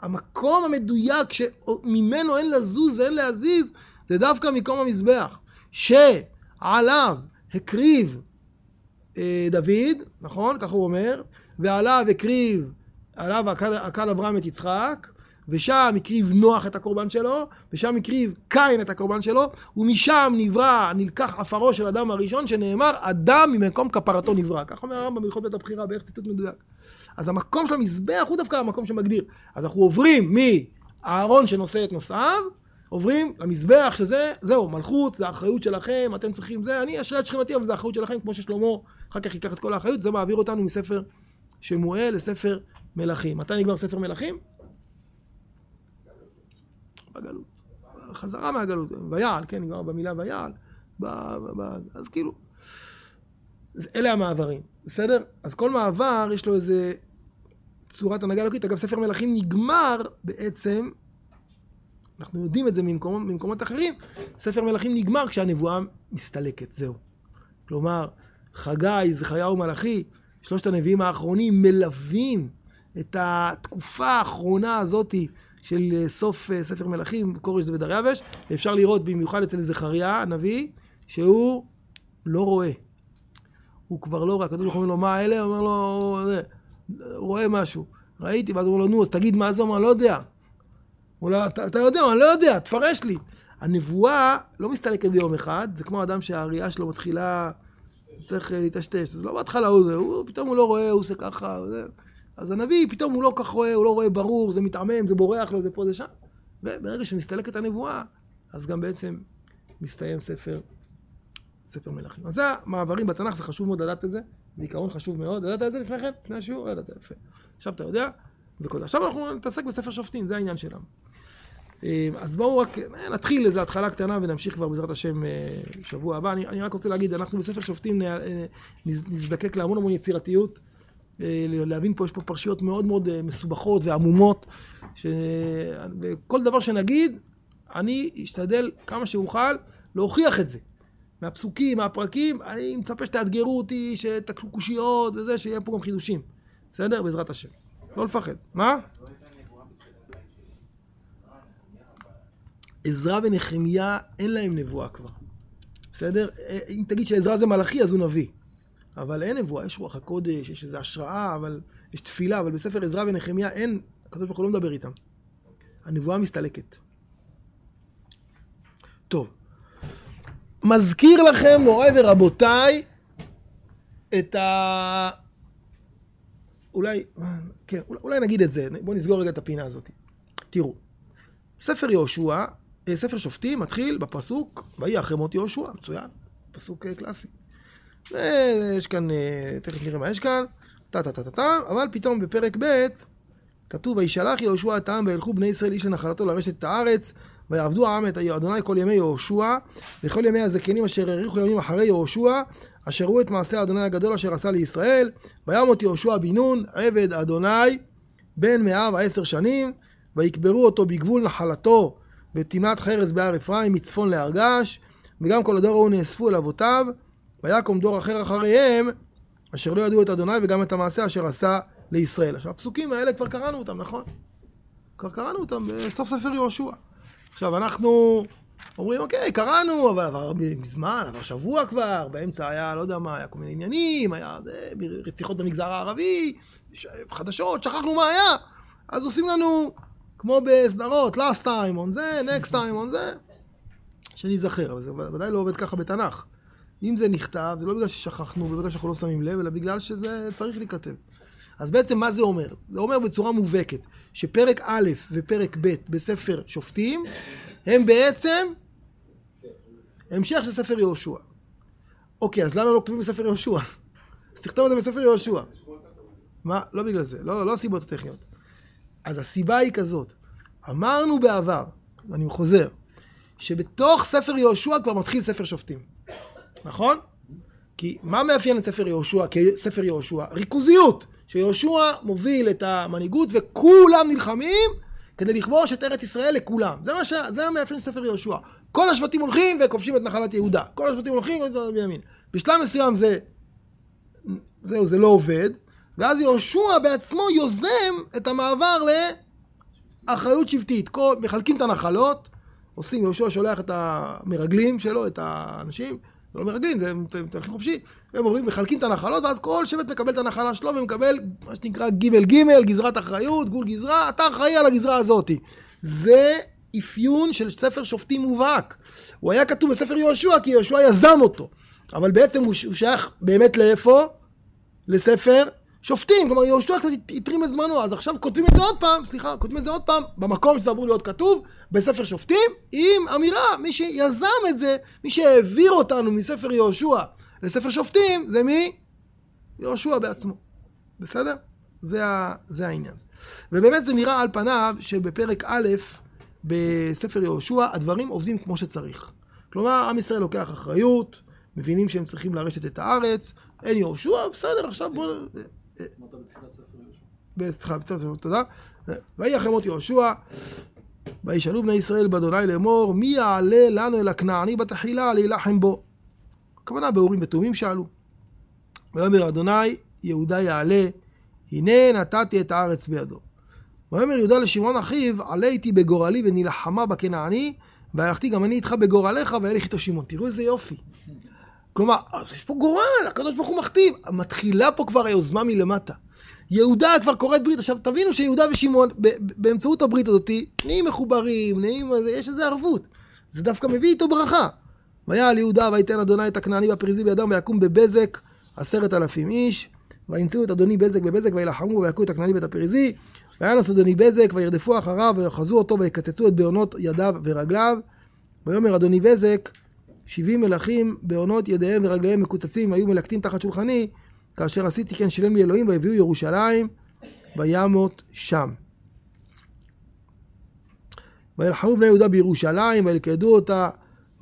[SPEAKER 2] המקום המדויק שממנו אין לזוז ואין להזיז, זה דווקא מקום המזבח, שעליו הקריב אה, דוד, נכון? ככה הוא אומר, ועליו הקריב, עליו עקל אברהם את יצחק, ושם הקריב נוח את הקורבן שלו, ושם הקריב קין את הקורבן שלו, ומשם נברא, נלקח עפרו של אדם הראשון, שנאמר, אדם ממקום כפרתו נברא. כך אומר הרמב"ם בהלכות בית הבחירה, בערך ציטוט מדויק. אז המקום של המזבח הוא דווקא המקום שמגדיר. אז אנחנו עוברים מהארון שנושא את נושאיו, עוברים למזבח שזה, זהו, מלכות, זה האחריות שלכם, אתם צריכים זה, אני אשרי את שכנתי, אבל זה האחריות שלכם, כמו ששלמה אחר כך ייקח את כל האחריות, זה מעביר אותנו מספר שמואל לספר מלכים. מתי נגמר ספר מלכים? בגלות. חזרה מהגלות, ויעל, כן, נגמר במילה ויעל. ב, ב, ב, אז כאילו, אלה המעברים, בסדר? אז כל מעבר יש לו איזה צורת הנהגה אלוקית. אגב, ספר מלכים נגמר בעצם, אנחנו יודעים את זה ממקומות, ממקומות אחרים, ספר מלכים נגמר כשהנבואה מסתלקת, זהו. כלומר, חגי, זכריהו ומלאכי, שלושת הנביאים האחרונים מלווים את התקופה האחרונה הזאתי של סוף ספר מלכים, כורש ודריווש, ואפשר לראות במיוחד אצל זכריה הנביא, שהוא לא רואה. הוא כבר לא רואה, הקדוש ברוך הוא אומר לו, מה אלה? הוא אומר לו, הוא רואה משהו. ראיתי, ואז הוא אומר לו, נו, אז תגיד מה זה, הוא אומר, לא יודע. הוא אומר, אתה, אתה יודע, אני לא יודע, תפרש לי. הנבואה לא מסתלקת ביום אחד, זה כמו אדם שהראייה שלו מתחילה, צריך אה, להיטשטש. זה לא בהתחלה הוא זה, הוא, פתאום הוא לא רואה, הוא עושה ככה, זה. אז הנביא, פתאום הוא לא כך רואה, הוא לא רואה ברור, זה מתעמם, זה בורח לו, זה פה, זה שם. וברגע שמסתלקת הנבואה, אז גם בעצם מסתיים ספר, ספר מלכים. אז זה המעברים בתנ"ך, זה חשוב מאוד לדעת את זה, זה עיקרון חשוב מאוד. ידעת את זה לפני כן? לפני השיעור? ידעת, יפה. עכשיו אתה יודע, זה. עכשיו אנחנו נתעסק בספר שופטים, זה העניין שלנו. אה, אז בואו רק אה, נתחיל איזו התחלה קטנה ונמשיך כבר בעזרת השם אה, שבוע הבא. אני, אני רק רוצה להגיד, אנחנו בספר שופטים נזדקק להמון המון יצירתיות. להבין פה, יש פה פרשיות מאוד מאוד אה, מסובכות ועמומות. ש... וכל דבר שנגיד, אני אשתדל כמה שאוכל להוכיח את זה. מהפסוקים, מהפרקים, אני מצפה שתאתגרו אותי, שתקשו קושיות וזה, שיהיה פה גם חידושים. בסדר? בעזרת השם. לא לפחד. מה? עזרא ונחמיה אין להם נבואה כבר. בסדר? אה, אם תגיד שעזרא זה מלאכי, אז הוא נביא. אבל אין נבואה, יש רוח הקודש, יש איזו השראה, אבל יש תפילה, אבל בספר עזרא ונחמיה אין, הקדוש ברוך הוא לא מדבר איתם. הנבואה מסתלקת. טוב. מזכיר לכם, מוריי ורבותיי, את ה... אולי, כן, אולי נגיד את זה, בואו נסגור רגע את הפינה הזאת. תראו, ספר יהושע, אה, ספר שופטים מתחיל בפסוק, ויהי אחרי מות יהושע, מצוין, פסוק אה, קלאסי. ויש כאן, אה, תכף נראה מה יש כאן, טה טה טה טה טה, אבל פתאום בפרק ב' כתוב, וישלח יהושע את העם וילכו בני ישראל איש לנחלתו לרשת את הארץ, ויעבדו העם את אדוני כל ימי יהושע, וכל ימי הזקנים אשר האריכו ימים אחרי יהושע, אשר ראו את מעשה אדוני הגדול אשר עשה לישראל, וימות יהושע בן נון, עבד אדוני, בן מאה ועשר שנים, ויקברו אותו בגבול נחלתו בתמנת חרס בהר אפרים מצפון להר געש, וגם כל הדור ההוא נאספו אל אבותיו, ויקום דור אחר אחריהם, אשר לא ידעו את אדוני וגם את המעשה אשר עשה לישראל. עכשיו, הפסוקים האלה כבר קראנו אותם, נכון? כבר קראנו אותם בסוף ספר יהושע. עכשיו, אנחנו אומרים, אוקיי, קראנו, אבל עבר מזמן, עבר שבוע כבר, באמצע היה, לא יודע מה, היה כל מיני עניינים, היה זה, רציחות במגזר הערבי, חדשות, שכחנו מה היה. אז עושים לנו, כמו בסדרות, last time on זה, next time on זה, שניזכר, אבל זה ודאי לא עובד ככה בתנ"ך. אם זה נכתב, זה לא בגלל ששכחנו ובגלל שאנחנו לא שמים לב, אלא בגלל שזה צריך להיכתב. אז בעצם מה זה אומר? זה אומר בצורה מובהקת, שפרק א' ופרק ב' בספר שופטים, הם בעצם המשך של ספר יהושע. אוקיי, אז למה לא כתובים בספר יהושע? אז תכתוב את זה בספר יהושע. מה? לא בגלל זה, לא, לא הסיבות הטכניות. אז הסיבה היא כזאת, אמרנו בעבר, ואני חוזר, שבתוך ספר יהושע כבר מתחיל ספר שופטים. נכון? כי מה מאפיין את ספר יהושע כספר יהושע? ריכוזיות. שיהושע מוביל את המנהיגות וכולם נלחמים כדי לכבוש את ארץ ישראל לכולם. זה מה ש... זה המאפיין של ספר יהושע. כל השבטים הולכים וכובשים את נחלת יהודה. כל השבטים הולכים וכובשים את בנימין. בשלב מסוים זה... זהו, זה לא עובד. ואז יהושע בעצמו יוזם את המעבר לאחריות שבטית. כל... מחלקים את הנחלות, עושים, יהושע שולח את המרגלים שלו, את האנשים, זה לא מרגלים, זה תהליכים חופשי, הם עוברים, מחלקים את הנחלות, ואז כל שבט מקבל את הנחלה שלו ומקבל מה שנקרא ג' ג', גזרת אחריות, גבול גזרה, אתה אחראי על הגזרה הזאת. זה אפיון של ספר שופטים מובהק. הוא היה כתוב בספר יהושע, כי יהושע יזם אותו. אבל בעצם הוא שייך באמת לאיפה? לספר שופטים. כלומר, יהושע קצת התרים את זמנו, אז עכשיו כותבים את זה עוד פעם, סליחה, כותבים את זה עוד פעם, במקום שזה אמור להיות כתוב, בספר שופטים, עם אמירה, מי שיזם את זה, מי שהעביר אותנו מספר יהושע לספר שופטים, זה מי? יהושע בעצמו. בסדר? זה, ה, זה העניין. ובאמת זה נראה על פניו שבפרק א' בספר יהושע הדברים עובדים כמו שצריך. כלומר, עם ישראל לוקח אחריות, מבינים שהם צריכים לרשת את הארץ, אין יהושע, בסדר, עכשיו בואו...
[SPEAKER 3] אמרת בתחילת ספר יהושע.
[SPEAKER 2] סליחה, תודה. ויהי אחרי מות יהושע, וישאלו בני ישראל באדוני לאמור, מי יעלה לנו אל הכנעני בתחילה להילחם בו? הכוונה באורים ותומים שאלו. ויאמר אדוני, יהודה יעלה, הנה נתתי את הארץ בידו. ויאמר יהודה לשמעון אחיו, עלה איתי בגורלי ונלחמה בכנעני, והלכתי גם אני איתך בגורלך, וילך איתו שמעון. תראו איזה יופי. כלומר, אז יש פה גורל, הקדוש ברוך הוא מכתיב. מתחילה פה כבר היוזמה מלמטה. יהודה כבר כורת ברית. עכשיו, תבינו שיהודה ושמעון, באמצעות הברית הזאת, נהיים מחוברים, נהיים, יש איזו ערבות. זה דווקא מביא איתו ברכה. ויעל יהודה ויתן אדוני את הכנעני והפריזי בידם ויקום בבזק עשרת אלפים איש. וימצאו את אדוני בזק בבזק וילחמו ויכו את הכנעני ואת הפריזי. וינס אדוני בזק וירדפו אחריו ויאחזו אותו ויקצצו את בעונות ידיו ורגליו. ויאמר אדוני בזק שבעים מלכים בעונות ידיהם ורגליהם מקוצצים היו מלקטים תחת שולחני כאשר עשיתי כן שילם לי אלוהים ויביאו ירושלים וימות שם. וילחמו בני יהודה בירושלים וילכדו אותה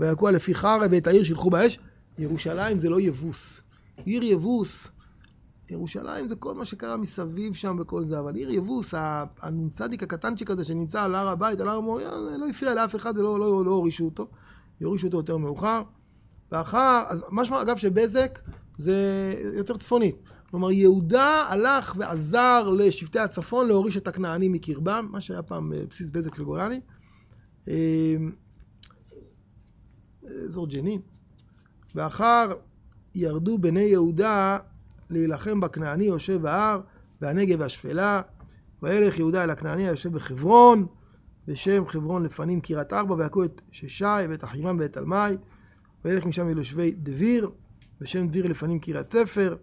[SPEAKER 2] ויכוה לפי חרב ואת העיר שילחו באש. ירושלים זה לא יבוס. עיר יבוס, ירושלים זה כל מה שקרה מסביב שם וכל זה, אבל עיר יבוס, הנ"צ הקטנצ'יק הזה שנמצא על הר הבית, על הר המוריה, לא הפריע לאף אחד ולא לא, לא הורישו אותו. יורישו אותו יותר מאוחר. ואחר, אז משמע אגב שבזק זה יותר צפונית. כלומר, יהודה הלך ועזר לשבטי הצפון להוריש את הכנענים מקרבם, מה שהיה פעם אה, בסיס בזק של גולני. אה, אזור ג'נין. ואחר ירדו בני יהודה להילחם בכנעני יושב בהר, והנגב והשפלה. וילך יהודה אל הכנעני היושב בחברון, בשם חברון לפנים קריית ארבע, ויכו את ששי ואת אחימם ואת תלמי. וילך משם אל יושבי דביר, בשם דביר לפנים קריית ספר.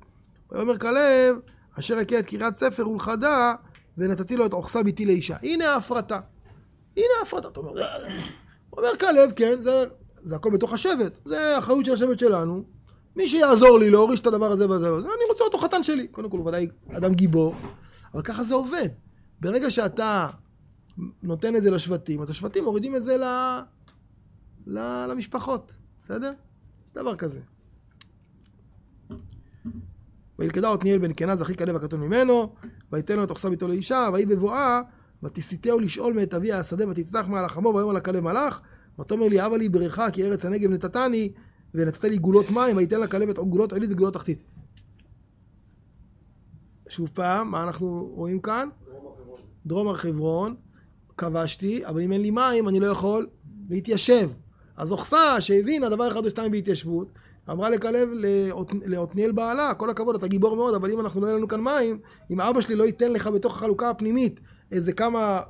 [SPEAKER 2] ויאמר כלב, אשר הכה את קריית ספר ולכדה, ונתתי לו את עוכסה ביתי לאישה. הנה ההפרטה. הנה ההפרטה. אתה אומר, אומר כלב, כן, זה, זה הכל בתוך השבט. זה אחריות של השבט שלנו. מי שיעזור לי להוריש את הדבר הזה וזה וזה, אני רוצה אותו חתן שלי. קודם כל, הוא ודאי אדם גיבור, אבל ככה זה עובד. ברגע שאתה נותן את זה לשבטים, אז השבטים מורידים את זה ל... ל... למשפחות, בסדר? יש דבר כזה. וילכדה עתניאל בן קנז אחי כלב הקטון ממנו, ויתן לו את אוכסה ביתו לאישה, ויהי בבואה, ותסיתהו לשאול מאת אביה השדה, ותצנח מעל החמור, ויאמר לה כלב מלאך, ותאמר לי אבא לי בריכה, כי ארץ הנגב נתתני, ונתת לי גולות מים, ויתן לה כלב את גולות עילית וגולות תחתית. שוב פעם, מה אנחנו רואים כאן? דרום הר חברון, כבשתי, אבל אם אין לי מים, אני לא יכול להתיישב. אז אוכסה, שהבינה דבר אחד או שתיים בהתיישבות, אמרה לכלב, לעתניאל בעלה, כל הכבוד, אתה גיבור מאוד, אבל אם אנחנו לא יהיה לנו כאן מים, אם אבא שלי לא ייתן לך בתוך החלוקה הפנימית איזה כמה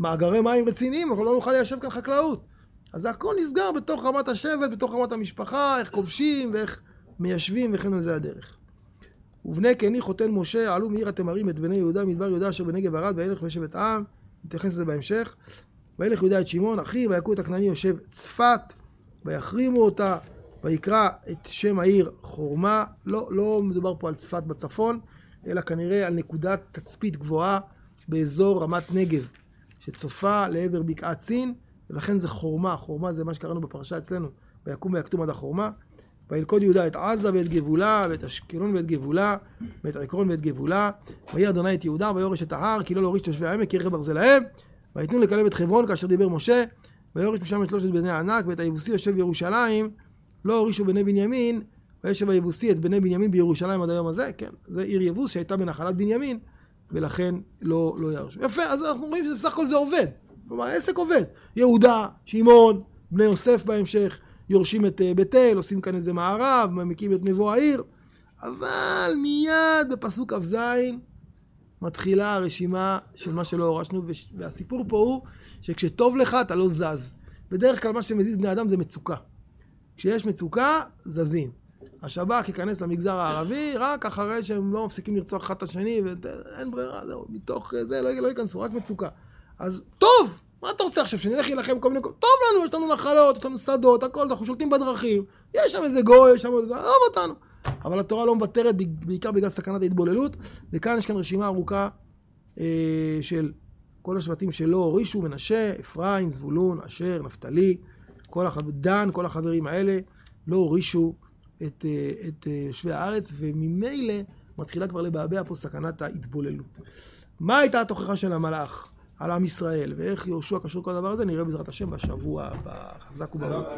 [SPEAKER 2] מאגרי מים רציניים, אנחנו לא נוכל ליישב כאן חקלאות. אז הכל נסגר בתוך רמת השבט, בתוך רמת המשפחה, איך כובשים ואיך מיישבים וכן על זה הדרך. ובני קני חותן משה, עלו מעיר התמרים את בני יהודה מדבר יהודה אשר בנגב ערד, וילך וישב את עם, נתייחס לזה בהמשך. וילך יהודה את שמעון אחי, ויכו את הכנעני יושב צפת, ויחרימו אותה, ויקרא את שם העיר חורמה. לא, לא מדובר פה על צפת בצפון, אלא כנראה על נקודת תצפית גבוהה באזור רמת נגב, שצופה לעבר בקעת סין, ולכן זה חורמה. חורמה זה מה שקראנו בפרשה אצלנו, ויקום ויקטום עד החורמה. וילכוד יהודה את עזה ואת גבולה, ואת אשקלון ואת גבולה, ואת עקרון ואת גבולה. ויהי אדוני את יהודה, ויורש את ההר, כי לא להוריש תושבי העמק, כי רכב ברזל להם. ויתנו לכלב את חברון, כאשר דיבר משה, ויורש משם את שלושת בני הענק, ואת היבוסי יושב בירושלים, לא הורישו בני בנימין, וישב היבוסי את בני בנימין בירושלים עד היום הזה, כן, זה עיר יבוס שהייתה בנחלת בנימין, ולכן לא, לא ירשו. יפה, אז אנחנו רואים שבסך הכל זה עובד. כלומר, העסק עובד. יהודה, שמעון, בני יוסף בהמשך, יורשים את אה, בית אל, עושים כאן איזה מערב, מקים את מבוא העיר, אבל מיד בפסוק כ"ז מתחילה הרשימה של מה שלא הורשנו, והסיפור פה הוא שכשטוב לך אתה לא זז. בדרך כלל מה שמזיז בני אדם זה מצוקה. כשיש מצוקה, זזים. השב"כ ייכנס למגזר הערבי רק אחרי שהם לא מפסיקים לרצוח אחד את השני, ואין ברירה, זהו, מתוך זה לא, לא ייכנסו, רק מצוקה. אז טוב, מה אתה רוצה עכשיו, שנלך להילחם כל מיני... טוב לנו, יש לנו נחלות, יש לנו שדות, הכל, אנחנו שולטים בדרכים. יש שם איזה גוי, יש שם... עזוב אותנו. אבל התורה לא מוותרת בעיקר בגלל סכנת ההתבוללות, וכאן יש כאן רשימה ארוכה אה, של כל השבטים שלא הורישו, מנשה, אפרים, זבולון, אשר, נפתלי, כל החב... דן, כל החברים האלה לא הורישו את, אה, את אה, יושבי הארץ, וממילא מתחילה כבר לבעבע פה סכנת ההתבוללות. מה הייתה התוכחה של המלאך? על עם ישראל, ואיך יהושע קשור כל הדבר הזה, נראה בעזרת השם בשבוע הבא. חזק וברוך.